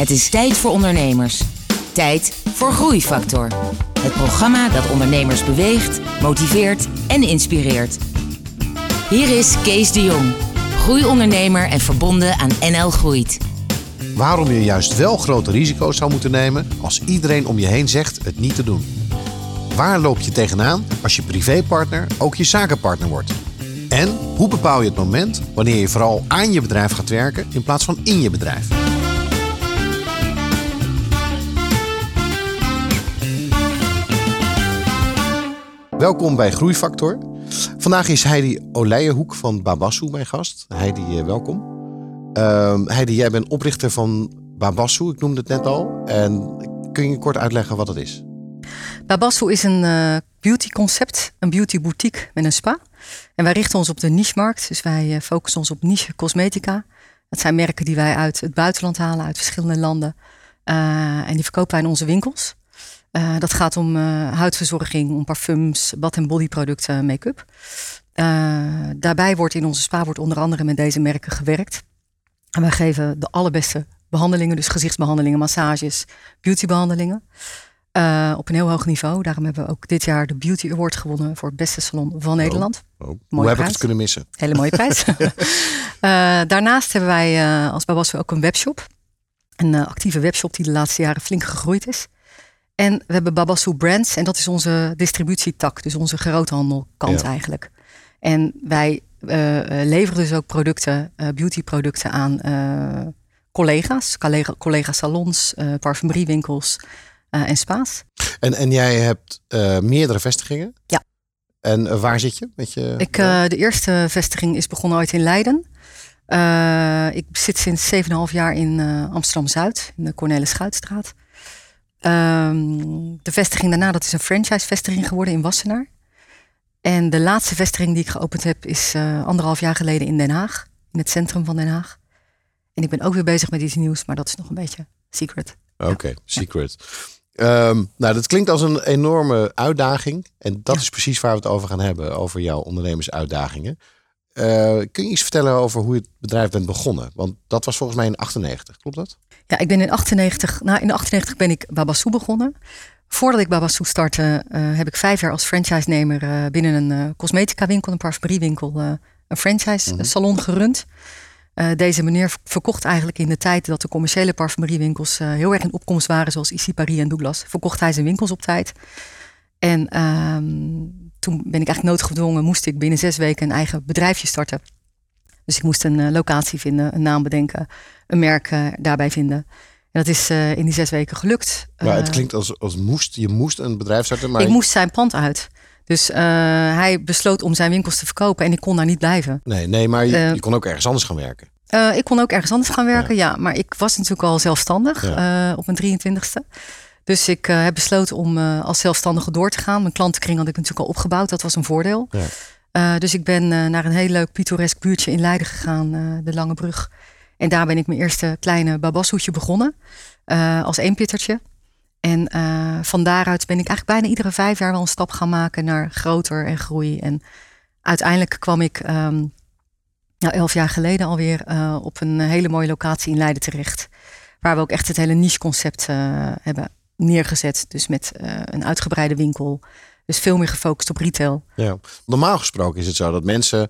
Het is tijd voor ondernemers. Tijd voor Groeifactor. Het programma dat ondernemers beweegt, motiveert en inspireert. Hier is Kees de Jong, groeiondernemer en verbonden aan NL Groeit. Waarom je juist wel grote risico's zou moeten nemen als iedereen om je heen zegt het niet te doen. Waar loop je tegenaan als je privépartner ook je zakenpartner wordt? En hoe bepaal je het moment wanneer je vooral aan je bedrijf gaat werken in plaats van in je bedrijf? Welkom bij Groeifactor. Vandaag is Heidi Oleijenhoek van Babassu mijn gast. Heidi, eh, welkom. Uh, Heidi, jij bent oprichter van Babassu, ik noemde het net al. En kun je kort uitleggen wat het is? Babassu is een uh, beauty concept, een beauty boutique met een spa. En wij richten ons op de niche-markt. Dus wij uh, focussen ons op niche cosmetica. Dat zijn merken die wij uit het buitenland halen, uit verschillende landen. En die verkopen wij in onze winkels. Uh, dat gaat om uh, huidverzorging, om parfums, bad- en bodyproducten, make-up. Uh, daarbij wordt in onze spa wordt onder andere met deze merken gewerkt. En wij geven de allerbeste behandelingen, dus gezichtsbehandelingen, massages, beautybehandelingen. op een heel hoog niveau. Daarom hebben we ook dit jaar de Beauty Award gewonnen voor het beste salon van Nederland. Oh, oh. Hoe heb ik het kunnen missen? Hele mooie prijs. daarnaast hebben wij als Babassu ook een webshop. Een actieve webshop die de laatste jaren flink gegroeid is. En we hebben Babassu Brands en dat is onze distributietak, dus onze groothandelkant ja. eigenlijk. En wij uh, leveren dus ook producten, uh, beautyproducten aan uh, collega's, collega, collega salons, parfumeriewinkels en spa's. En, en jij hebt meerdere vestigingen? Ja. En waar zit je? Met je ik, de eerste vestiging is begonnen ooit in Leiden. ik zit sinds 7,5 jaar in Amsterdam-Zuid, in de Cornelis Schuitstraat. Um, de vestiging daarna, dat is een franchise-vestiging geworden in Wassenaar. En de laatste vestiging die ik geopend heb, is uh, anderhalf jaar geleden in Den Haag. In het centrum van Den Haag. En ik ben ook weer bezig met iets nieuws, maar dat is nog een beetje secret. Oké, okay, ja. secret. Ja. Um, nou, dat klinkt als een enorme uitdaging. En dat ja. is precies waar we het over gaan hebben, over jouw ondernemersuitdagingen. Uh, kun je iets vertellen over hoe je het bedrijf bent begonnen? Want dat was volgens mij in 98, klopt dat? Ja, ik ben in 98, nou in 98 ben ik Babassu begonnen. Voordat ik Babassu startte, uh, heb ik vijf jaar als franchise-nemer uh, binnen een cosmetica winkel, een parfumeriewinkel, een franchise mm -hmm. salon gerund. deze meneer verkocht eigenlijk in de tijd dat de commerciële parfumeriewinkels heel erg in opkomst waren, zoals Issy Paris en Douglas, verkocht hij zijn winkels op tijd. En um, toen ben ik eigenlijk noodgedwongen, moest ik binnen zes weken een eigen bedrijfje starten. Dus ik moest een uh, locatie vinden, een naam bedenken, een merk uh, daarbij vinden. En dat is uh, in die zes weken gelukt. Maar het klinkt als, als moest, je moest een bedrijf starten. Maar ik moest zijn pand uit. Dus hij besloot om zijn winkels te verkopen en ik kon daar niet blijven. Nee, nee maar je, je kon ook ergens anders gaan werken. ik kon ook ergens anders gaan werken, ja. ja maar ik was natuurlijk al zelfstandig ja. op mijn 23ste. Dus ik uh, heb besloten om uh, als zelfstandige door te gaan. Mijn klantenkring had ik natuurlijk al opgebouwd. Dat was een voordeel. Ja. Uh, dus ik ben naar een heel leuk pittoresk buurtje in Leiden gegaan, de Lange Brug. En daar ben ik mijn eerste kleine babashoedje begonnen. als eenpittertje. En van daaruit ben ik eigenlijk bijna iedere vijf jaar wel een stap gaan maken naar groter en groei. En uiteindelijk kwam ik um, nou, elf jaar geleden alweer op een hele mooie locatie in Leiden terecht. Waar we ook echt het hele niche concept hebben neergezet. Dus met uh, een uitgebreide winkel. Dus veel meer gefocust op retail. Ja. Normaal gesproken is het zo dat mensen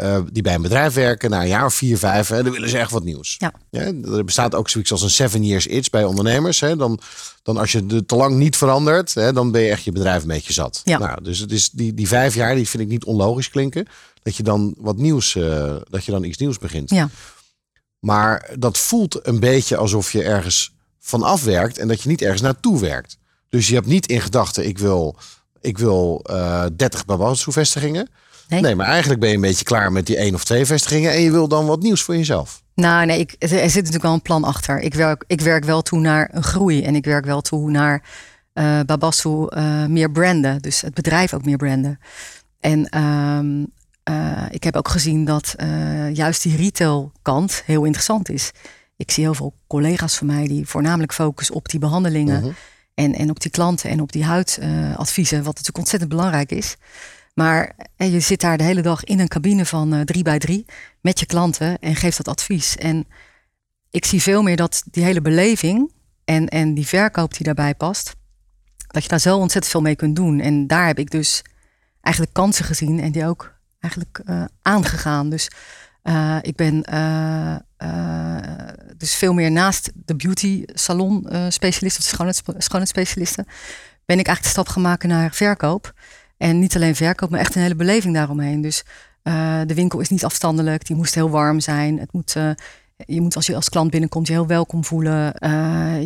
uh, die bij een bedrijf werken, na een jaar of vier, vijf, hè, dan willen ze echt wat nieuws. Ja. ja. er bestaat ook zoiets als een seven years itch bij ondernemers. Hè. Dan, dan als je de te lang niet verandert, hè, dan ben je echt je bedrijf een beetje zat. Ja. Nou, dus het is die, die vijf jaar, die vind ik niet onlogisch klinken. Dat je dan wat nieuws, uh, dat je dan iets nieuws begint. Ja. Maar dat voelt een beetje alsof je ergens van afwerkt en dat je niet ergens naartoe werkt. Dus je hebt niet in gedachten, ik wil, ik wil uh, 30 Babassu-vestigingen. Nee. nee, maar eigenlijk ben je een beetje klaar met die één of twee vestigingen en je wil dan wat nieuws voor jezelf. Nou, nee, ik, er zit natuurlijk wel een plan achter. Ik werk, ik werk wel toe naar een groei en ik werk wel toe naar uh, Babassu uh, meer branden. Dus het bedrijf ook meer branden. En uh, ik heb ook gezien dat juist die retailkant heel interessant is ik zie heel veel collega's van mij die voornamelijk focussen op die behandelingen. Uh -huh. en, en op die klanten en op die huidadviezen, wat natuurlijk ontzettend belangrijk is. Maar en je zit daar de hele dag in een cabine van uh, drie bij drie met je klanten en geeft dat advies. En ik zie veel meer dat die hele beleving en, en die verkoop die daarbij past, dat je daar zo ontzettend veel mee kunt doen. En daar heb ik dus eigenlijk kansen gezien en die ook eigenlijk uh, aangegaan. Dus uh, ik ben uh, dus veel meer naast de beauty salon specialist of schoonheids, schoonheidsspecialisten, ben ik eigenlijk de stap gemaakt naar verkoop. En niet alleen verkoop, maar echt een hele beleving daaromheen. Dus de winkel is niet afstandelijk, die moest heel warm zijn. Het moet je moet als je als klant binnenkomt je heel welkom voelen.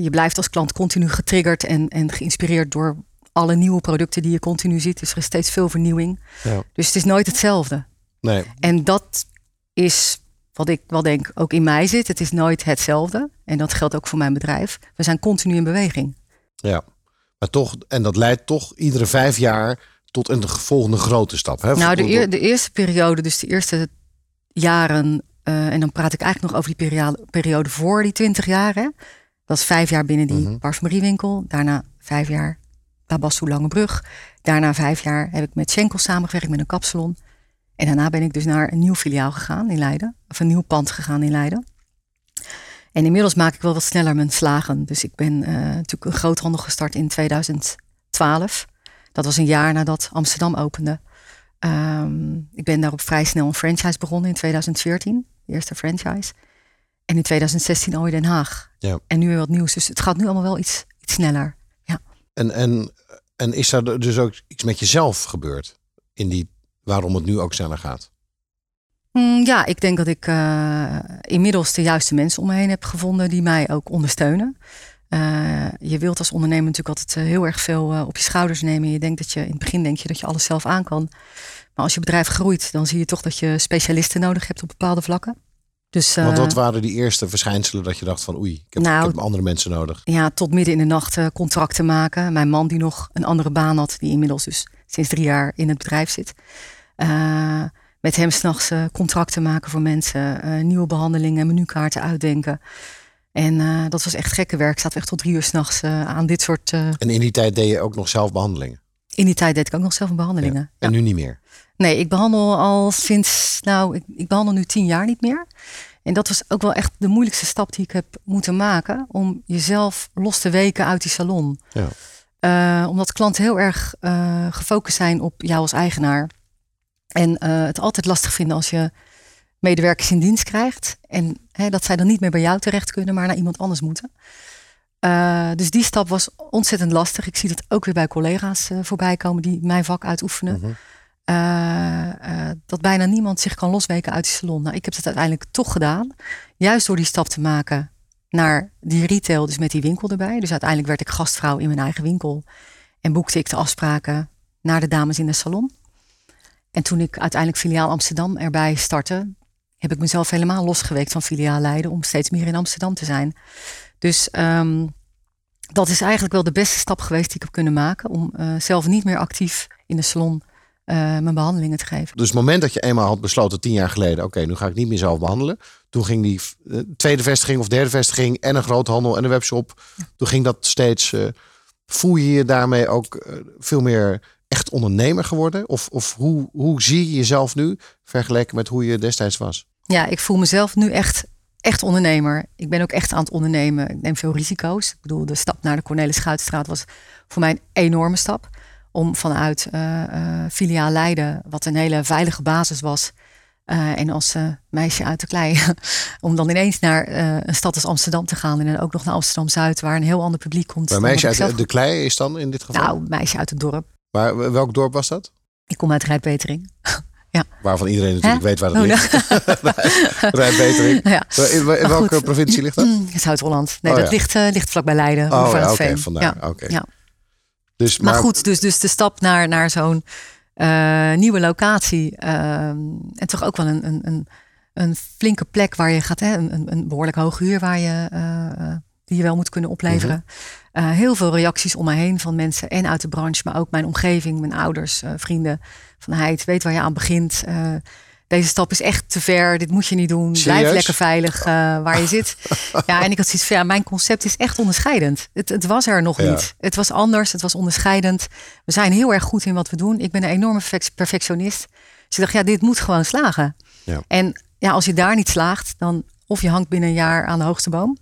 Je blijft als klant continu getriggerd en, en geïnspireerd door alle nieuwe producten die je continu ziet. Dus er is steeds veel vernieuwing. Ja. Dus het is nooit hetzelfde. Nee. En dat is wat ik wel denk ook in mij zit. Het is nooit hetzelfde. En dat geldt ook voor mijn bedrijf. We zijn continu in beweging. Ja, maar toch, en dat leidt toch iedere vijf jaar tot een volgende grote stap. Hè? Nou, de, de eerste periode, dus de eerste jaren uh, en dan praat ik eigenlijk nog over die periode, periode voor die 20 jaar. Hè. Dat is vijf jaar binnen die mm parfumeriewinkel. Daarna vijf jaar Babassu Langebrug. Daarna vijf jaar heb ik met Schenkel samengewerkt met een kapsalon. En daarna ben ik dus naar een nieuw filiaal gegaan in Leiden. Of een nieuw pand gegaan in Leiden. En inmiddels maak ik wel wat sneller mijn slagen. Dus ik ben uh, natuurlijk een groothandel gestart in 2012. Dat was een jaar nadat Amsterdam opende. Um, ik ben daarop vrij snel een franchise begonnen in 2014 eerste franchise. En in 2016 al in Den Haag. Ja. En nu weer wat nieuws. Dus het gaat nu allemaal wel iets, iets sneller. Ja. En, en, en is er dus ook iets met jezelf gebeurd? In die, waarom het nu ook sneller gaat? Mm, ja, ik denk dat ik uh, inmiddels de juiste mensen om me heen heb gevonden die mij ook ondersteunen. Uh, je wilt als ondernemer natuurlijk altijd uh, heel erg veel op je schouders nemen. Je denkt dat je in het begin denk je dat je alles zelf aan kan. Maar als je bedrijf groeit, dan zie je toch dat je specialisten nodig hebt op bepaalde vlakken. Dus, uh, wat waren die eerste verschijnselen dat je dacht van oei, ik heb, nou, ik heb andere mensen nodig? Ja, tot midden in de nacht contracten maken. Mijn man die nog een andere baan had, die inmiddels dus sinds drie jaar in het bedrijf zit. Uh, met hem s'nachts contracten maken voor mensen, nieuwe behandelingen, menukaarten uitdenken. En dat was echt gekke werk. Ik zat echt tot drie uur s'nachts aan dit soort... En in die tijd deed je ook nog zelf behandelingen? In die tijd deed ik ook nog zelf behandelingen. En nu niet meer? Nee, ik behandel al sinds, nou, ik, ik, behandel nu tien jaar niet meer. En dat was ook wel echt de moeilijkste stap die ik heb moeten maken. Om jezelf los te weken uit die salon. Ja. Uh, omdat klanten heel erg uh, gefocust zijn op jou als eigenaar. En uh, het altijd lastig vinden als je medewerkers in dienst krijgt. En hè, dat zij dan niet meer bij jou terecht kunnen, maar naar iemand anders moeten. dus die stap was ontzettend lastig. Ik zie dat ook weer bij collega's voorbij komen die mijn vak uitoefenen. Mm uh, dat bijna niemand zich kan losweken uit die salon. Nou, ik heb het uiteindelijk toch gedaan. Juist door die stap te maken naar die retail, dus met die winkel erbij. Dus uiteindelijk werd ik gastvrouw in mijn eigen winkel. En boekte ik de afspraken naar de dames in de salon. En toen ik uiteindelijk filiaal Amsterdam erbij startte, heb ik mezelf helemaal losgeweekt van filiaal Leiden om steeds meer in Amsterdam te zijn. Dus um, dat is eigenlijk wel de beste stap geweest die ik heb kunnen maken. Om uh, zelf niet meer actief in de salon uh, mijn behandelingen te geven. Dus het moment dat je eenmaal had besloten, tien jaar geleden, oké, nu ga ik niet meer zelf behandelen. Toen ging die uh, tweede vestiging of derde vestiging en een groothandel en een webshop. Toen ging dat steeds. Voel je je daarmee ook veel meer echt ondernemer geworden? Of, of hoe, hoe zie je jezelf nu vergeleken met hoe je destijds was? Ja, ik voel mezelf nu echt, echt ondernemer. Ik ben ook echt aan het ondernemen. Ik neem veel risico's. Ik bedoel, de stap naar de Cornelis Schuitstraat was voor mij een enorme stap om vanuit uh, uh, filiaal Leiden, wat een hele veilige basis was. Uh, en als meisje uit de klei, om dan ineens naar een stad als Amsterdam te gaan. En dan ook nog naar Amsterdam Zuid, waar een heel ander publiek komt. Maar meisje uit de klei is dan in dit geval? Nou, meisje uit het dorp. Maar welk dorp was dat? Ik kom uit Rijpetering. ja. Waarvan iedereen natuurlijk weet waar het oh, ligt. Rijpetering. Ja. In, welke provincie ligt dat? Zuid-Holland. Nee, oh, dat ligt, ligt vlakbij Leiden. Oh ja, oké. Ja. Okay. ja. Dus, maar... goed, dus, dus de stap naar, naar zo'n uh, nieuwe locatie. Uh, en toch ook wel een, een, een, een, flinke plek waar je gaat, hè, een, een behoorlijk hoge huur waar je, uh, die je wel moet kunnen opleveren. Mm -hmm. Heel veel reacties om me heen van mensen en uit de branche, maar ook mijn omgeving, mijn ouders, vrienden. Van Heid, weet waar je aan begint deze stap is echt te ver, dit moet je niet doen. Blijf lekker veilig waar je zit. Ja, en ik had zoiets van, ja, mijn concept is echt onderscheidend. Het, het was er nog niet. Het was anders, het was onderscheidend. We zijn heel erg goed in wat we doen. Ik ben een enorme perfectionist. Dus ik dacht, ja, dit moet gewoon slagen. Ja. En ja, als je daar niet slaagt, dan Of je hangt binnen een jaar aan de hoogste boom.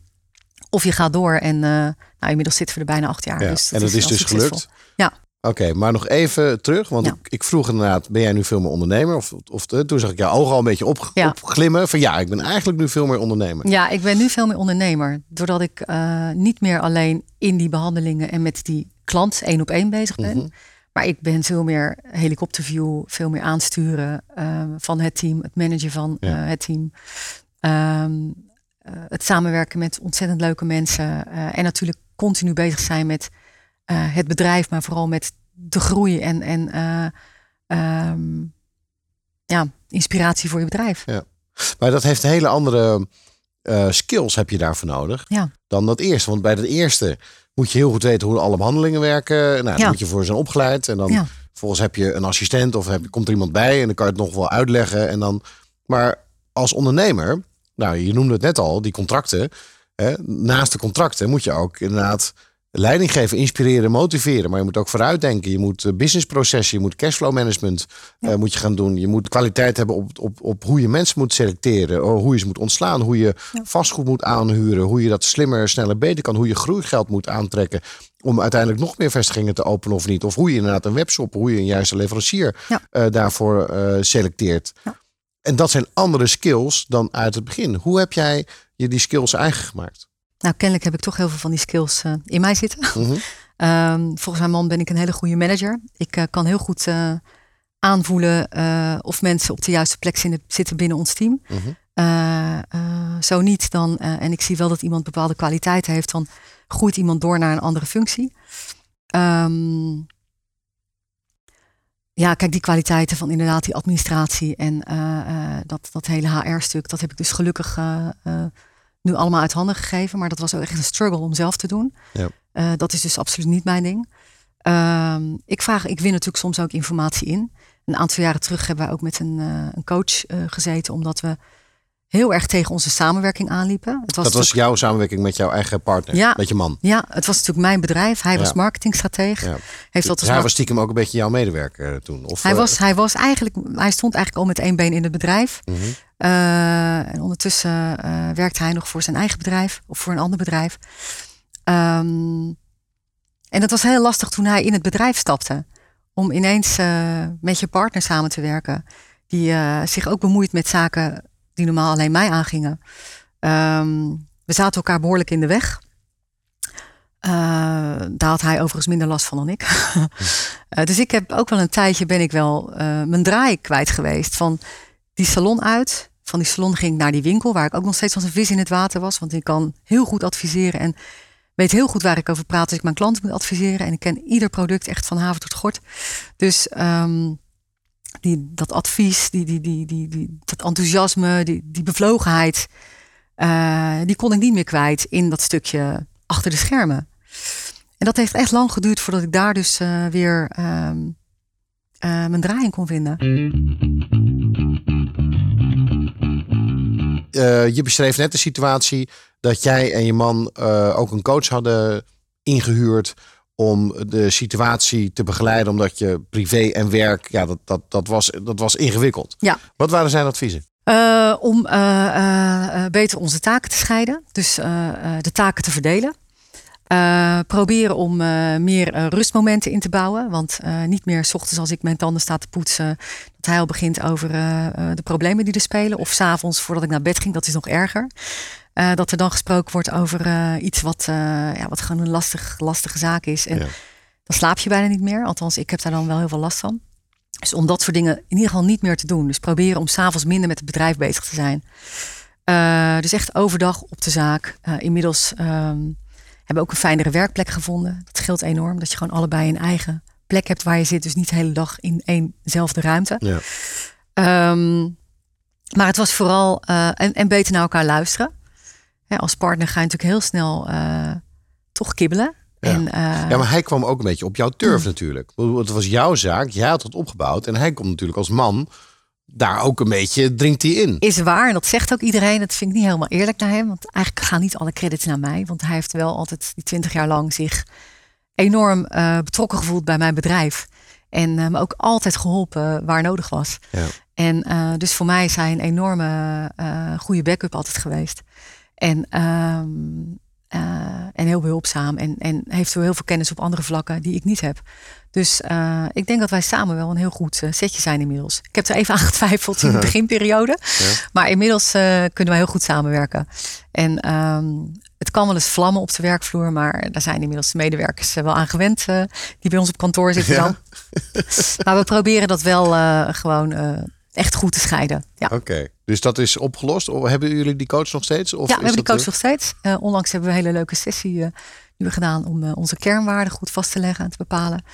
Of je gaat door en uh, nou, inmiddels zitten we er bijna acht jaar. Ja. Dus en dat is, dus gelukt? Ja. Oké, maar nog even terug. Want ik, ik, vroeg inderdaad, ben jij nu veel meer ondernemer? Of, of toen zag ik jouw ogen al een beetje op, opglimmen. Van ja, ik ben eigenlijk nu veel meer ondernemer. Ja, ik ben nu veel meer ondernemer. Doordat ik uh, niet meer alleen in die behandelingen en met die klant één op één bezig ben. Mhm. Maar ik ben veel meer helikopterview, veel meer aansturen uh, van het team, het managen van ja. uh, het team. Um, het samenwerken met ontzettend leuke mensen. en natuurlijk continu bezig zijn met het bedrijf, maar vooral met de groei en, en um, ja, inspiratie voor je bedrijf. Ja. Maar dat heeft hele andere skills heb je daarvoor nodig ja. dan dat eerste. Want bij dat eerste moet je heel goed weten hoe alle behandelingen werken. Nou, dan moet je voor zijn opgeleid. En dan ja. volgens heb je een assistent of heb, komt er iemand bij en dan kan je het nog wel uitleggen. En dan, maar als ondernemer, nou, je noemde het net al, die contracten. Hè, naast de contracten moet je ook inderdaad leiding geven, inspireren, motiveren. Maar je moet ook vooruitdenken. Je moet businessprocessen, je moet cashflow management ja. uh, moet je gaan doen. Je moet kwaliteit hebben op, op, op hoe je mensen moet selecteren. Hoe je ze moet ontslaan. Hoe je ja. vastgoed moet aanhuren. Hoe je dat slimmer, sneller, beter kan. Hoe je groeigeld moet aantrekken. Om uiteindelijk nog meer vestigingen te openen of niet. Of hoe je inderdaad een webshop, hoe je een juiste leverancier ja. uh, daarvoor uh, selecteert. En dat zijn andere skills dan uit het begin. Hoe heb jij je die skills eigen gemaakt? Nou, kennelijk heb ik toch heel veel van die skills uh, in mij zitten. Mm -hmm. um, volgens mijn man ben ik een hele goede manager. Ik uh, kan heel goed uh, aanvoelen of mensen op de juiste plek zitten binnen ons team. Mm -hmm. zo niet dan, en ik zie wel dat iemand bepaalde kwaliteiten heeft, dan groeit iemand door naar een andere functie. Um, ja, kijk, die kwaliteiten van inderdaad die administratie en dat, dat hele HR-stuk, dat heb ik dus gelukkig nu allemaal uit handen gegeven. Maar dat was ook echt een struggle om zelf te doen. Ja. Dat is dus absoluut niet mijn ding. Uh, ik, vraag, ik win natuurlijk soms ook informatie in. Een aantal jaren terug hebben we ook met een, een coach gezeten, omdat we heel erg tegen onze samenwerking aanliepen. Het was dat was jouw samenwerking met jouw eigen partner, ja, met je man? Ja, het was natuurlijk mijn bedrijf. Hij was marketingstratege. Ja. Heeft dat Dus hij was stiekem ook een beetje jouw medewerker toen? Of, hij, eh, was, hij, was eigenlijk, hij stond eigenlijk al met één been in het bedrijf. mhm. Uh, en ondertussen uh, werkte hij nog voor zijn eigen bedrijf of voor een ander bedrijf. Um, en het was heel lastig toen hij in het bedrijf stapte. Om ineens met je partner samen te werken. Die zich ook bemoeit met zaken die normaal alleen mij aangingen. Um, we zaten elkaar behoorlijk in de weg. daar had hij overigens minder last van dan ik. dus ik heb ook wel een tijdje ben ik wel mijn draai kwijt geweest. Van die salon uit. Van die salon ging ik naar die winkel, waar ik ook nog steeds als een vis in het water was. Want ik kan heel goed adviseren en weet heel goed waar ik over praat als ik mijn klanten moet adviseren. En ik ken ieder product echt van haven tot gort. Dus um, die, dat advies, die, die, die, die, die, dat enthousiasme, die, die bevlogenheid, uh, die kon ik niet meer kwijt in dat stukje achter de schermen. En dat heeft echt lang geduurd voordat ik daar dus uh, weer um, uh, mijn draai in kon vinden. Je beschreef net de situatie dat jij en je man ook een coach hadden ingehuurd om de situatie te begeleiden, omdat je privé en werk, ja, dat, dat, dat, was, dat was ingewikkeld. Ja. Wat waren zijn adviezen? Uh, om beter onze taken te scheiden, dus de taken te verdelen. Proberen om meer rustmomenten in te bouwen. Want niet meer s ochtends als ik mijn tanden sta te poetsen... dat hij al begint over de problemen die er spelen. Of s'avonds voordat ik naar bed ging, dat is nog erger. Dat er dan gesproken wordt over iets wat, ja, wat gewoon een lastig, lastige zaak is. En Ja. dan slaap je bijna niet meer. Althans, ik heb daar dan wel heel veel last van. Dus om dat soort dingen in ieder geval niet meer te doen. Dus proberen om s'avonds minder met het bedrijf bezig te zijn. dus echt overdag op de zaak. inmiddels... Um, hebben ook een fijnere werkplek gevonden. Dat scheelt enorm, dat je gewoon allebei een eigen plek hebt waar je zit. Dus niet de hele dag in éénzelfde ruimte. Ja. Um, maar het was vooral, en, en beter naar elkaar luisteren. Als partner ga je natuurlijk heel snel uh, toch kibbelen. Ja. En, uh, ja, maar hij kwam ook een beetje op jouw turf mm. natuurlijk. Het was jouw zaak, jij had het opgebouwd. En hij komt natuurlijk als man daar ook een beetje dringt hij in. Is waar, en dat zegt ook iedereen. Dat vind ik niet helemaal eerlijk naar hem. Want eigenlijk gaan niet alle credits naar mij. Want hij heeft wel altijd die twintig jaar lang zich enorm uh, betrokken gevoeld bij mijn bedrijf. En me ook altijd geholpen waar nodig was. Ja. En dus voor mij is hij een enorme goede backup altijd geweest. En, ehm, en heel behulpzaam. En, en heeft heel veel kennis op andere vlakken die ik niet heb. Dus uh, ik denk dat wij samen wel een heel goed uh, setje zijn inmiddels. Ik heb er even aan getwijfeld in de beginperiode. Ja. Maar inmiddels kunnen wij heel goed samenwerken. En um, het kan wel eens vlammen op de werkvloer. Maar daar zijn inmiddels de medewerkers wel aan gewend. die bij ons op kantoor zitten ja. dan. maar we proberen dat wel gewoon echt goed te scheiden. Ja. Oké, dus dat is opgelost. Of hebben jullie die coach nog steeds? Of ja, we hebben die coach nog steeds. onlangs hebben we een hele leuke sessie nu gedaan om onze kernwaarden goed vast te leggen en te bepalen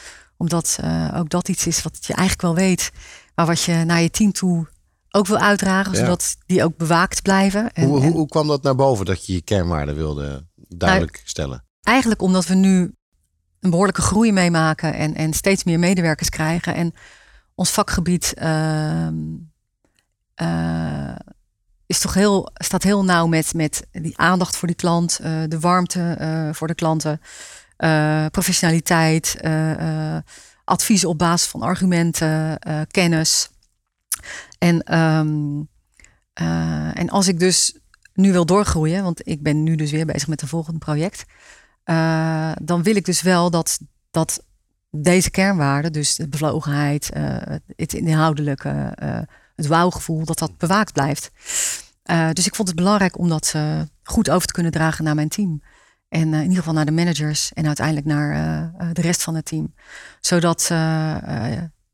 omdat ook dat iets is wat je eigenlijk wel weet. Maar wat je naar je team toe ook wil uitdragen. Zodat die ook bewaakt blijven. En, hoe, hoe, hoe, kwam dat naar boven dat je je kernwaarden wilde duidelijk nou, stellen? Eigenlijk omdat we nu een behoorlijke groei meemaken. En, en steeds meer medewerkers krijgen. En ons vakgebied uh, is toch heel, staat heel nauw met, met die aandacht voor die klant. Uh, de warmte voor de klanten. Professionaliteit, advies op basis van argumenten, kennis. En, um, en als ik dus nu wil doorgroeien, want ik ben nu dus weer bezig met een volgend project, dan wil ik dus wel dat, dat deze kernwaarden, dus de bevlogenheid, het inhoudelijke, het wauwgevoel, dat dat bewaakt blijft. dus ik vond het belangrijk om dat goed over te kunnen dragen naar mijn team. En eh, in ieder geval naar de managers en uiteindelijk naar de rest van het team. Zodat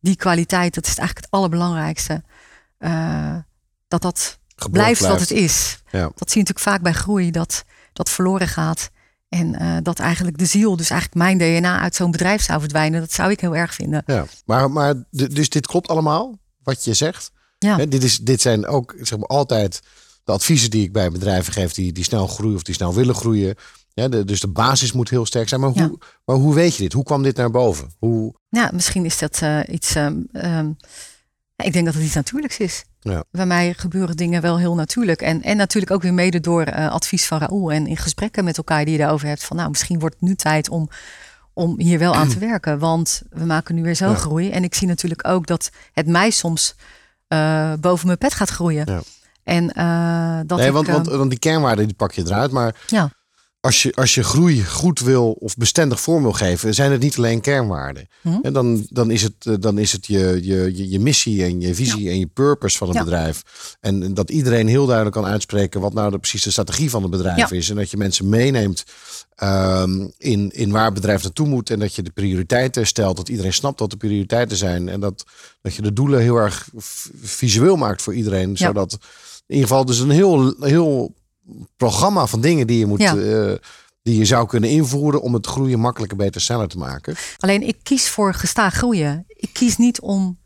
die kwaliteit, dat is eigenlijk het allerbelangrijkste, dat dat blijft, wat het is. Ja. Dat zie je natuurlijk vaak bij groei, dat dat verloren gaat. En dat eigenlijk de ziel, dus eigenlijk mijn DNA uit zo'n bedrijf zou verdwijnen. Dat zou ik heel erg vinden. Ja, maar, maar dus dit klopt allemaal, wat je zegt. Ja. dit, is, dit zijn ook zeg maar, altijd de adviezen die ik bij bedrijven geef die, die snel groeien of die snel willen groeien. Ja, de, dus de basis moet heel sterk zijn. Maar hoe, maar hoe weet je dit? Hoe kwam dit naar boven? Hoe... Ja, misschien is dat uh, iets. Um, um, ik denk dat het iets natuurlijks is. Ja. Bij mij gebeuren dingen wel heel natuurlijk. En, en natuurlijk ook weer mede door uh, advies van Raoul. En in gesprekken met elkaar die je daarover hebt. Van nou, misschien wordt het nu tijd om, om hier wel aan te werken. Want we maken nu weer zo'n ja. groei. En ik zie natuurlijk ook dat het mij soms uh, boven mijn pet gaat groeien. Ja. En dat nee, ik, want, want, want die kernwaarden die pak je eruit. Maar ja als je, als je groei goed wil of bestendig vorm wil geven, zijn het niet alleen kernwaarden. Hm? En dan, dan is het, eh, dan is het je, je, je, missie en je visie en je purpose van het bedrijf. En dat iedereen heel duidelijk kan uitspreken wat nou de, precies de strategie van het bedrijf is. En dat je mensen meeneemt um, in, in waar het bedrijf naartoe moet. En dat je de prioriteiten stelt. Dat iedereen snapt wat de prioriteiten zijn. En dat, dat je de doelen heel erg visueel maakt voor iedereen. Zodat in ieder geval dus een heel, heel programma van dingen die je moet. Uh, die je zou kunnen invoeren om het groeien makkelijker, beter, sneller te maken. Alleen ik kies voor gestaag groeien. Ik kies niet om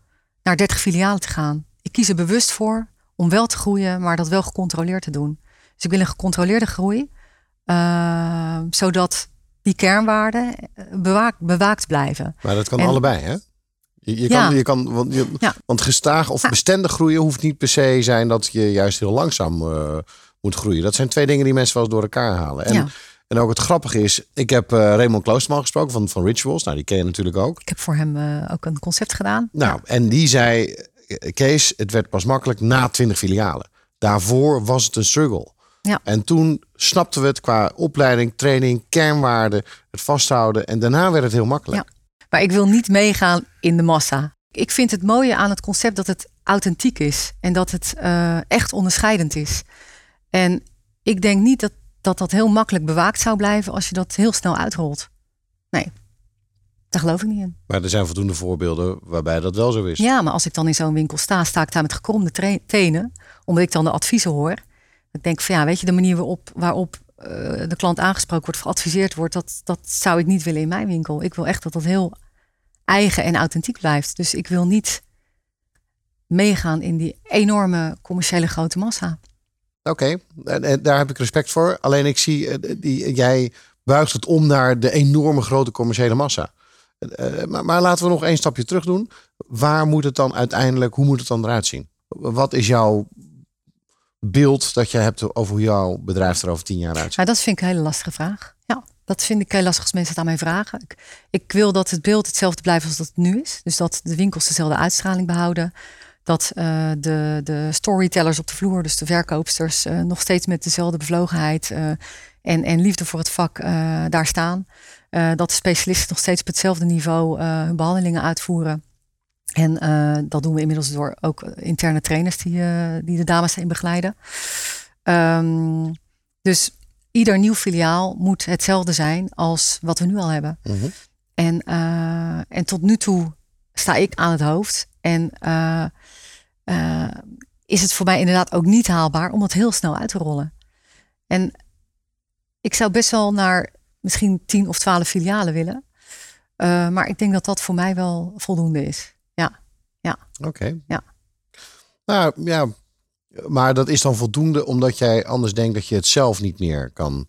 naar 30 filialen te gaan. Ik kies er bewust voor om wel te groeien, maar dat wel gecontroleerd te doen. Dus ik wil een gecontroleerde groei, uh, zodat die kernwaarden eh, bewaakt, bewaakt blijven. Maar dat kan allebei, hè? Je, je, kan, je kan, want, je, ja. want gestaag of bestendig groeien hoeft niet per se zijn dat je juist heel langzaam uh, moet groeien. Dat zijn twee dingen die mensen wel eens door elkaar halen. En, en ook het grappige is, ik heb uh, Raymond Kloosterman gesproken van, van Rituals. Nou, die ken je natuurlijk ook. Ik heb voor hem uh, ook een concept gedaan. Nou, en die zei, eh, Kees, het werd pas makkelijk na 20 filialen. Daarvoor was het een struggle. Ja. En toen snapten we het qua opleiding, training, kernwaarden, het vasthouden. En daarna werd het heel makkelijk. Ja. Maar ik wil niet meegaan in de massa. Ik vind het mooie aan het concept dat het authentiek is. En dat het uh, echt onderscheidend is. En ik denk niet dat, dat dat heel makkelijk bewaakt zou blijven als je dat heel snel uitrolt. Nee, daar geloof ik niet in. Maar er zijn voldoende voorbeelden waarbij dat wel zo is. Ja, maar als ik dan in zo'n winkel sta, sta ik daar met gekromde tenen, omdat ik dan de adviezen hoor. Ik denk van ja, weet je, de manier waarop, waarop uh, de klant aangesproken wordt, geadviseerd wordt, dat, dat zou ik niet willen in mijn winkel. Ik wil echt dat dat heel eigen en authentiek blijft. Dus ik wil niet meegaan in die enorme commerciële grote massa. Oké, en daar heb ik respect voor. Alleen ik zie, eh, die, jij buigt het om naar de enorme grote commerciële massa. Eh, maar, maar, laten we nog één stapje terug doen. Waar moet het dan uiteindelijk, hoe moet het dan eruit zien? Wat is jouw beeld dat je hebt over hoe jouw bedrijf er over tien jaar uitziet? Ja, dat vind ik een hele lastige vraag. Ja, dat vind ik heel lastig als mensen het aan mij vragen. Ik, wil dat het beeld hetzelfde blijft als dat het nu is. Dus dat de winkels dezelfde uitstraling behouden. Dat uh, de, de storytellers op de vloer, dus de verkoopsters, uh, nog steeds met dezelfde bevlogenheid uh, en, en liefde voor het vak daar staan. dat de specialisten nog steeds op hetzelfde niveau hun behandelingen uitvoeren. En dat doen we inmiddels door ook interne trainers die, die de dames in begeleiden. Um, dus ieder nieuw filiaal moet hetzelfde zijn als wat we nu al hebben. Mhm. en, uh, en tot nu toe sta ik aan het hoofd. En is het voor mij inderdaad ook niet haalbaar om het heel snel uit te rollen. En ik zou best wel naar misschien tien of twaalf filialen willen. maar ik denk dat dat voor mij wel voldoende is. Ja. Oké. Ja. Nou ja, maar dat is dan voldoende omdat jij anders denkt dat je het zelf niet meer kan,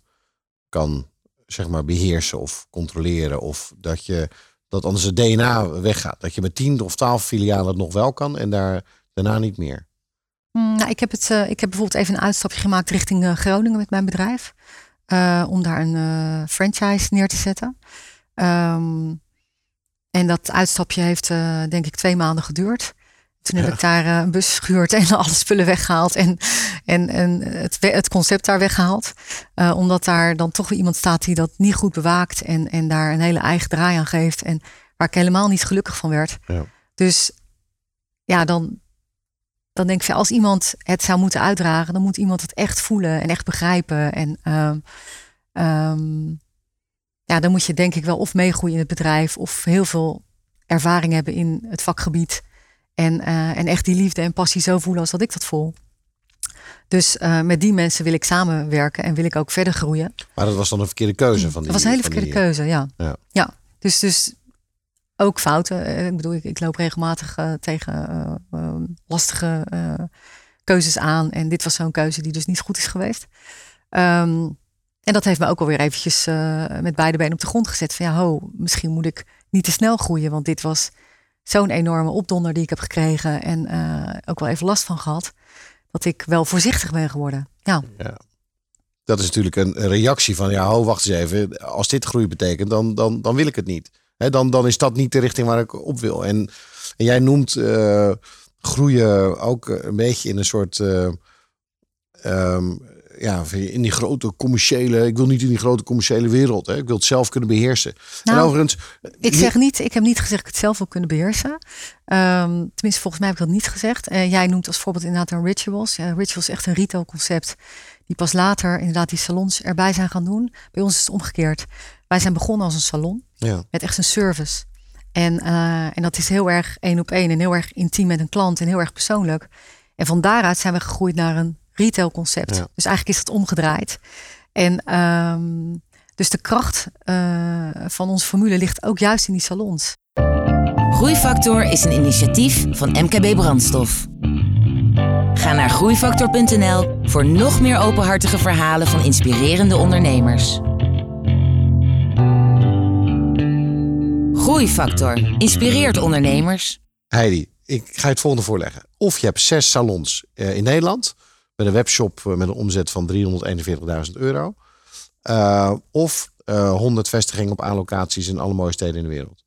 kan zeg maar beheersen of controleren. Of dat je dat anders het DNA weggaat. Dat je met tien of twaalf filialen het nog wel kan en daar daarna niet meer. Mm, nou, ik, heb het, uh, ik heb bijvoorbeeld even een uitstapje gemaakt richting uh, Groningen met mijn bedrijf. Uh, om daar een franchise neer te zetten. Um, en dat uitstapje heeft denk ik twee maanden geduurd. Toen heb ik daar uh, een bus gehuurd en alle spullen weggehaald. En, en, en het, het concept daar weggehaald. Uh, omdat daar dan toch weer iemand staat die dat niet goed bewaakt. En, en daar een hele eigen draai aan geeft. En waar ik helemaal niet gelukkig van werd. Ja. Dus ja, dan, dan denk ik, als iemand het zou moeten uitdragen, dan moet iemand het echt voelen en echt begrijpen. En um, um, ja, dan moet je denk ik wel of meegroeien in het bedrijf. Of heel veel ervaring hebben in het vakgebied. En, uh, en echt die liefde en passie zo voelen als dat ik dat voel. Dus uh, met die mensen wil ik samenwerken en wil ik ook verder groeien. Maar dat was dan een verkeerde keuze van die. Dat was een hele verkeerde die, keuze, ja. Ja. ja. Dus, dus ook fouten. Ik bedoel, ik, ik loop regelmatig uh, tegen lastige keuzes aan. En dit was zo'n keuze die dus niet goed is geweest. Um, en dat heeft me ook alweer eventjes met beide benen op de grond gezet. Van ja, ho, misschien moet ik niet te snel groeien. Want dit was zo'n enorme opdonder die ik heb gekregen en uh, ook wel even last van gehad, dat ik wel voorzichtig ben geworden. Ja. ja. Dat is natuurlijk een reactie van, ja, ho, wacht eens even. Als dit groei betekent, dan, dan, dan wil ik het niet. Dan, dan is dat niet de richting waar ik op wil. En, en jij noemt uh, groeien ook een beetje in een soort um, ja, in die grote commerciële. Ik wil niet in die grote commerciële wereld. Hè. Ik wil het zelf kunnen beheersen. Nou, en overigens. Ik zeg niet, ik heb niet gezegd dat ik het zelf wil kunnen beheersen. Um, tenminste, volgens mij heb ik dat niet gezegd. Uh, jij noemt als voorbeeld inderdaad een rituals. Ja, rituals is echt een retail concept. Die pas later inderdaad die salons erbij zijn gaan doen. Bij ons is het omgekeerd. Wij zijn begonnen als een salon. Ja. Met echt een service. En, uh, en dat is heel erg één op één en heel erg intiem met een klant en heel erg persoonlijk. En van daaruit zijn we gegroeid naar een retail concept. Ja. Dus eigenlijk is het omgedraaid. En um, dus de kracht uh, van onze formule ligt ook juist in die salons. Groeifactor is een initiatief van MKB Brandstof. Ga naar groeifactor.nl voor nog meer openhartige verhalen van inspirerende ondernemers. Groeifactor inspireert ondernemers. Heidi, ik ga je het volgende voorleggen. Of je hebt zes salons uh, in Nederland met een webshop uh, met een omzet van 341.000 euro. Uh, of 100 vestigingen op A-locaties in alle mooie steden in de wereld.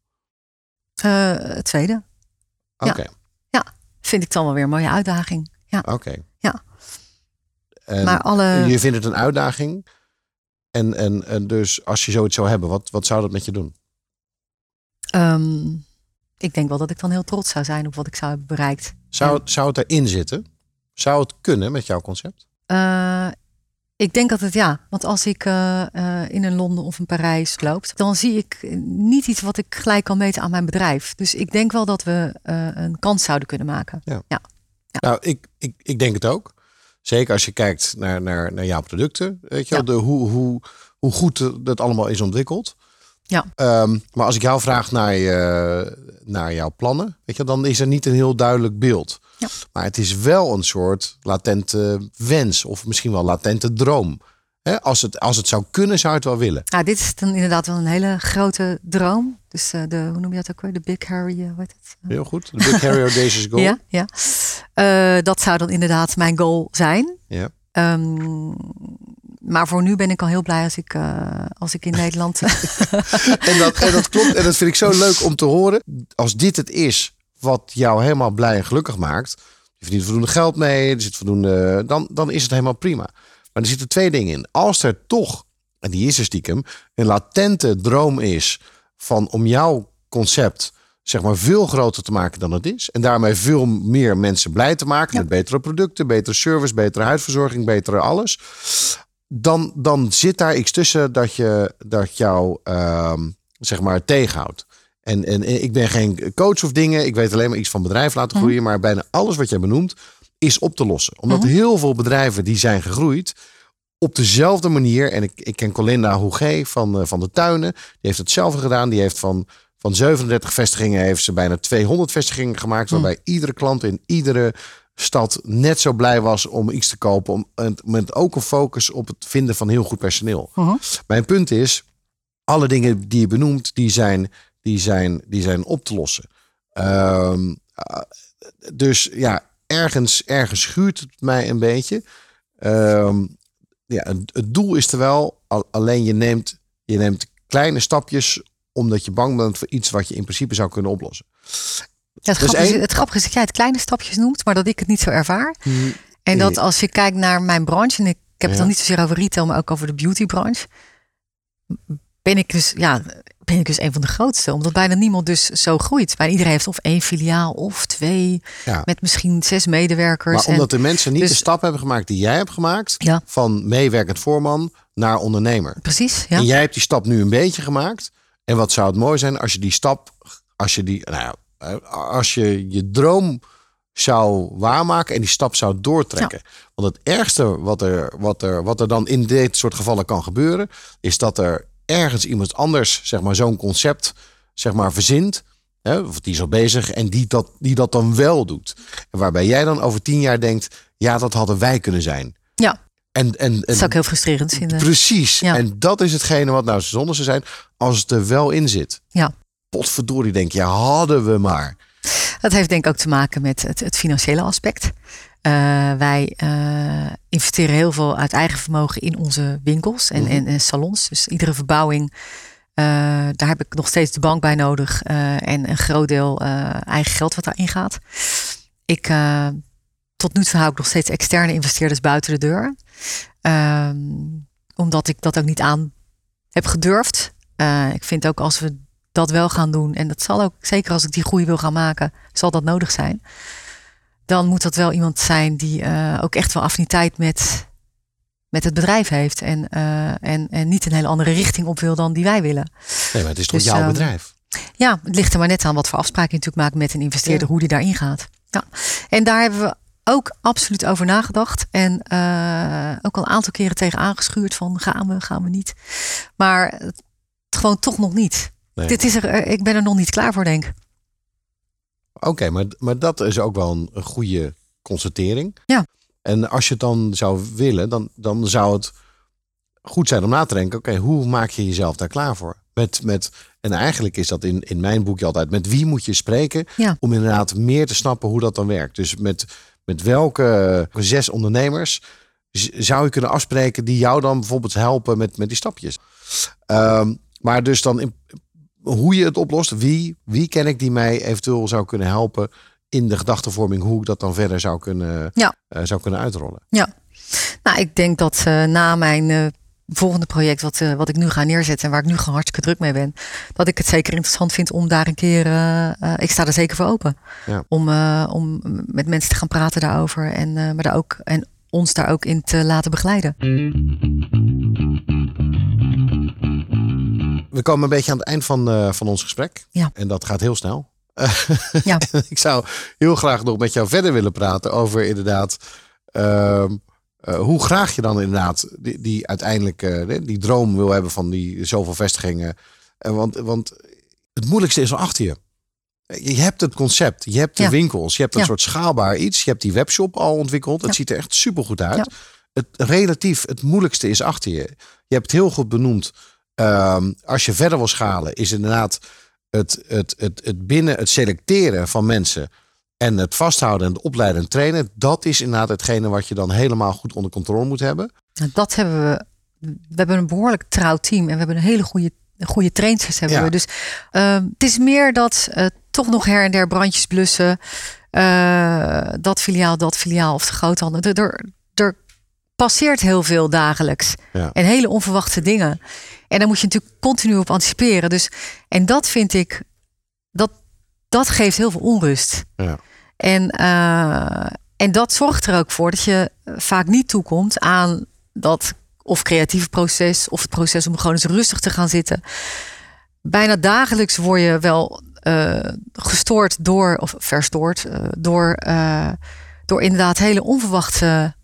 het tweede. Oké. Okay. Ja. ja, vind ik dan wel weer een mooie uitdaging. Ja. Oké. Okay. Ja. En maar alle... Je vindt het een uitdaging. En, en, en dus als je zoiets zou hebben, wat, wat zou dat met je doen? Um, ik denk wel dat ik dan heel trots zou zijn op wat ik zou hebben bereikt. Zou, ja. zou het erin zitten? Zou het kunnen met jouw concept? Uh, ik denk dat het ja. Want als ik uh, uh, in een Londen of een Parijs loop, dan zie ik niet iets wat ik gelijk kan meten aan mijn bedrijf. Dus ik denk wel dat we een kans zouden kunnen maken. Ja. ja. ja. Nou, ik, ik, ik denk het ook. Zeker als je kijkt naar, naar, naar jouw producten. Weet je wel, de, hoe, hoe, hoe goed dat allemaal is ontwikkeld. Ja. Um, maar als ik jou vraag naar, je, naar jouw plannen, weet je, dan is er niet een heel duidelijk beeld. Ja. Maar het is wel een soort latente wens of misschien wel latente droom. He, als, het, als het zou kunnen, zou je het wel willen. Ja, dit is dan inderdaad wel een hele grote droom. Dus uh, de, hoe noem je dat ook weer? De Big Harry, uh, wat het? Heel goed. De Big Harry Audacious Goal. ja, ja. Uh, dat zou dan inderdaad mijn goal zijn. Ja. Um, maar voor nu ben ik al heel blij als ik, uh, als ik in Nederland. en, dat, en dat klopt. En dat vind ik zo leuk om te horen. Als dit het is wat jou helemaal blij en gelukkig maakt. Je verdient voldoende geld mee, er zit voldoende. Dan, dan is het helemaal prima. Maar er zitten twee dingen in. Als er toch, en die is er stiekem, een latente droom is van om jouw concept zeg maar veel groter te maken dan het is. En daarmee veel meer mensen blij te maken met betere producten, betere service, betere huidverzorging, betere alles. Dan, dan zit daar iets tussen dat, je, dat jou uh, zeg maar tegenhoudt. En, en ik ben geen coach of dingen. Ik weet alleen maar iets van bedrijf laten groeien. Mhm. Maar bijna alles wat jij benoemt is op te lossen. Omdat mhm. heel veel bedrijven die zijn gegroeid op dezelfde manier. En ik, ik ken Colinda Hoege van, uh, van de Tuinen. Die heeft hetzelfde gedaan. Die heeft van van 37 vestigingen heeft ze bijna 200 vestigingen gemaakt. Waarbij hm. iedere klant in iedere stad net zo blij was om iets te kopen. Om, met ook een focus op het vinden van heel goed personeel. Uh Mijn punt is, alle dingen die je benoemt, die zijn, die zijn, die zijn op te lossen. Ehm, eh, dus ja, ergens, ergens schuurt het mij een beetje. Ehm, ja, het, het, doel is er wel, alleen je neemt, je neemt kleine stapjes omdat je bang bent voor iets wat je in principe zou kunnen oplossen. Ja, het, dus grappige, is, het grappige is dat jij het kleine stapjes noemt, maar dat ik het niet zo ervaar. Hmm. En dat als je kijkt naar mijn branche, en ik, heb het dan niet zozeer over retail, maar ook over de beautybranche, ben ik dus, ja, ben ik dus een van de grootste. Omdat bijna niemand dus zo groeit. Bijna iedereen heeft of één filiaal of twee. Met misschien zes medewerkers. Maar omdat de mensen niet de dus- stap hebben gemaakt die jij hebt gemaakt. Ja. Van meewerkend voorman naar ondernemer. Precies. Ja. En jij hebt die stap nu een beetje gemaakt. En wat zou het mooi zijn als je die stap, als je die, nou ja, als je je droom zou waarmaken en die stap zou doortrekken. Want het ergste wat er, wat, er, wat er dan in dit soort gevallen kan gebeuren, is dat er ergens iemand anders, zeg maar, zo'n concept, zeg maar, verzint. Hè, of die is al bezig en die dat, die dat dan wel doet. En waarbij jij dan over tien jaar denkt, ja, dat hadden wij kunnen zijn. Ja. En, en, dat zou ik heel frustrerend vinden. Precies. En dat is hetgene wat nou zonder ze zijn, als het er wel in zit. Ja. Potverdorie, denk je, hadden we maar. Dat heeft denk ik ook te maken met het, het financiële aspect. Uh, wij uh, investeren heel veel uit eigen vermogen in onze winkels en, mm en, salons. Dus iedere verbouwing, uh, daar heb ik nog steeds de bank bij nodig. en een groot deel eigen geld wat daarin gaat. Ik, tot nu toe hou ik nog steeds externe investeerders buiten de deur. Ehm, omdat ik dat ook niet aan heb gedurfd. Ik vind ook als we dat wel gaan doen, en dat zal ook, zeker als ik die groei wil gaan maken, zal dat nodig zijn. Dan moet dat wel iemand zijn die uh, ook echt wel affiniteit met, met het bedrijf heeft. En, uh, en, en niet een hele andere richting op wil dan die wij willen. Nee, maar het is toch dus, jouw um, bedrijf? Ja, het ligt er maar net aan wat voor afspraken je natuurlijk maakt met een investeerder, ja. hoe die daarin gaat. Ja. En daar hebben we ook absoluut over nagedacht. En uh, ook al een aantal keren tegen aangeschuurd van gaan we, gaan we niet. Maar het, gewoon toch nog niet. Nee. Dit is er, eh, ik ben er nog niet klaar voor, denk ik. Oké, maar, maar dat is ook wel een, een, goede constatering. Ja. En als je het dan zou willen, dan, dan zou het goed zijn om na te denken: oké, hoe maak je jezelf daar klaar voor? Met, met, en eigenlijk is dat in, in mijn boekje altijd: met wie moet je spreken ja. om inderdaad meer te snappen hoe dat dan werkt? Dus met met welke zes ondernemers zou je kunnen afspreken die jou dan bijvoorbeeld helpen met, met die stapjes? Um, maar dus dan in, hoe je het oplost, wie, wie ken ik die mij eventueel zou kunnen helpen in de gedachtevorming, hoe ik dat dan verder zou kunnen, ja. uh, zou kunnen uitrollen? Ja, nou, ik denk dat uh, na mijn uh, volgende project, wat, wat ik nu ga neerzetten en waar ik nu gewoon hartstikke druk mee ben, dat ik het zeker interessant vind om daar een keer, ik sta er zeker voor open, ja. om, om met mensen te gaan praten daarover en, maar daar ook, en ons daar ook in te laten begeleiden. We komen een beetje aan het eind van, van ons gesprek. Ja. En dat gaat heel snel. ja. ik zou heel graag nog met jou verder willen praten over inderdaad ehm, uh, hoe graag je dan inderdaad die, die uiteindelijk uh, die droom wil hebben van die zoveel vestigingen. Want, want het moeilijkste is al achter je. Je hebt het concept, je hebt de ja. winkels, je hebt een ja. soort schaalbaar iets. Je hebt die webshop al ontwikkeld. Het ziet er echt super goed uit. Het relatief, het moeilijkste is achter je. Je hebt het heel goed benoemd. Um, als je verder wil schalen, is inderdaad het, het, het, het binnen het selecteren van mensen en het vasthouden en het opleiden en trainen, dat is inderdaad hetgene wat je dan helemaal goed onder controle moet hebben. Dat hebben we we hebben een behoorlijk trouw team en we hebben een hele goede, goede trainers. Hebben Ja. we. Dus ehm, het is meer dat eh, toch nog her en der brandjes blussen. eh, dat filiaal, dat filiaal of de groothandel. Er, er, er passeert heel veel dagelijks. Ja. En hele onverwachte dingen. En daar moet je natuurlijk continu op anticiperen. Dus, en dat vind ik, dat, dat geeft heel veel onrust. Ja. En, eh, en dat zorgt er ook voor dat je vaak niet toekomt aan dat of creatieve proces of het proces om gewoon eens rustig te gaan zitten. Bijna dagelijks word je wel eh, gestoord door, of verstoord, eh, door, door inderdaad hele onverwachte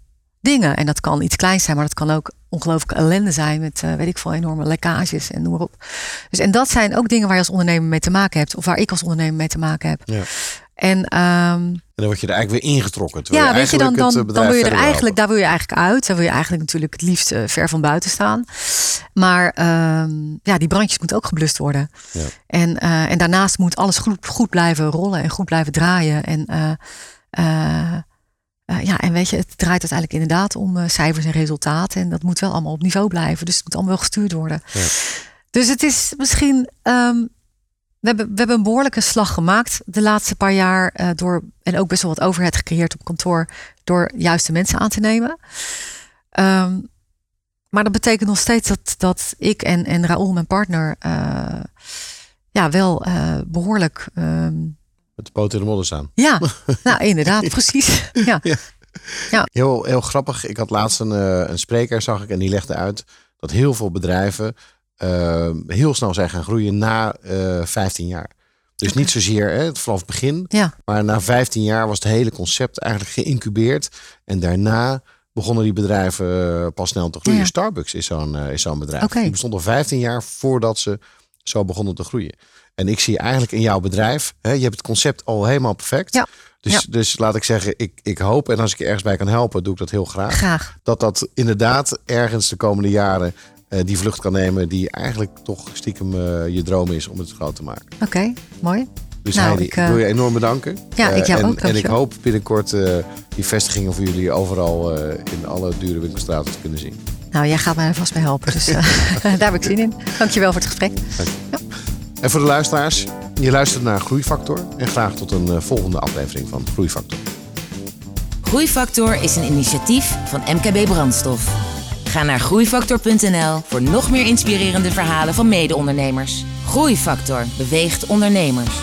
dingen. En dat kan iets kleins zijn, maar dat kan ook ongelooflijke ellende zijn met, eh, weet ik veel, enorme lekkages en noem maar op. Dus, en dat zijn ook dingen waar je als ondernemer mee te maken hebt, of waar ik als ondernemer mee te maken heb. Ja. En ehm, En dan word je er eigenlijk weer ingetrokken. ja, weet je, dan, dan, eh, dan wil je er eigenlijk, helpen. daar wil je eigenlijk uit. Dan wil je eigenlijk natuurlijk het liefst eh, ver van buiten staan. Maar ehm, ja, die brandjes moeten ook geblust worden. Ja. En, en daarnaast moet alles goed, goed blijven rollen en goed blijven draaien. En, eh, eh, ja, en weet je, het draait uiteindelijk inderdaad om eh, cijfers en resultaten. En dat moet wel allemaal op niveau blijven. Dus het moet allemaal wel gestuurd worden. Ja. Dus het is misschien. ehm, we hebben, we hebben een behoorlijke slag gemaakt de laatste paar jaar. eh, door, en ook best wel wat overheid gecreëerd op kantoor. Door juiste mensen aan te nemen. Ehm, maar dat betekent nog steeds dat, dat ik en, en Raoul, mijn partner. ja, wel eh, behoorlijk. ehm, Met de poten in de modder staan. ja, nou inderdaad, precies. Ja. Heel, heel grappig. Ik had laatst een, eh, een spreker, zag ik, en die legde uit dat heel veel bedrijven eh, heel snel zijn gaan groeien na eh 15 jaar. Dus niet zozeer hè, vanaf het begin, Ja. maar na 15 jaar was het hele concept eigenlijk geïncubeerd. En daarna begonnen die bedrijven pas snel te groeien. Ja. Starbucks is zo'n is zo'n bedrijf. Oké. Die bestond al 15 jaar voordat ze zo begonnen te groeien. En ik zie eigenlijk in jouw bedrijf, hè, je hebt het concept al helemaal perfect. Ja. Dus, Ja. dus laat ik zeggen, ik, ik hoop, en als ik je ergens bij kan helpen, doe ik dat heel graag. Graag. Dat dat inderdaad ergens de komende jaren eh, die vlucht kan nemen, die eigenlijk toch stiekem eh, je droom is om het groot te maken. Oké, mooi. Dus Nou, Heidi, ik, ik, eh, wil je enorm bedanken. Ja, ik jou en, ook, En ik hoop binnenkort die vestigingen voor jullie overal in alle dure winkelstraten te kunnen zien. Nou, jij gaat mij er vast bij helpen. Dus daar heb ik zin in. Dankjewel voor het gesprek. En voor de luisteraars, je luistert naar Groeifactor en graag tot een eh, volgende aflevering van Groeifactor. Groeifactor is een initiatief van MKB Brandstof. Ga naar groeifactor.nl voor nog meer inspirerende verhalen van mede-ondernemers. Groeifactor beweegt ondernemers.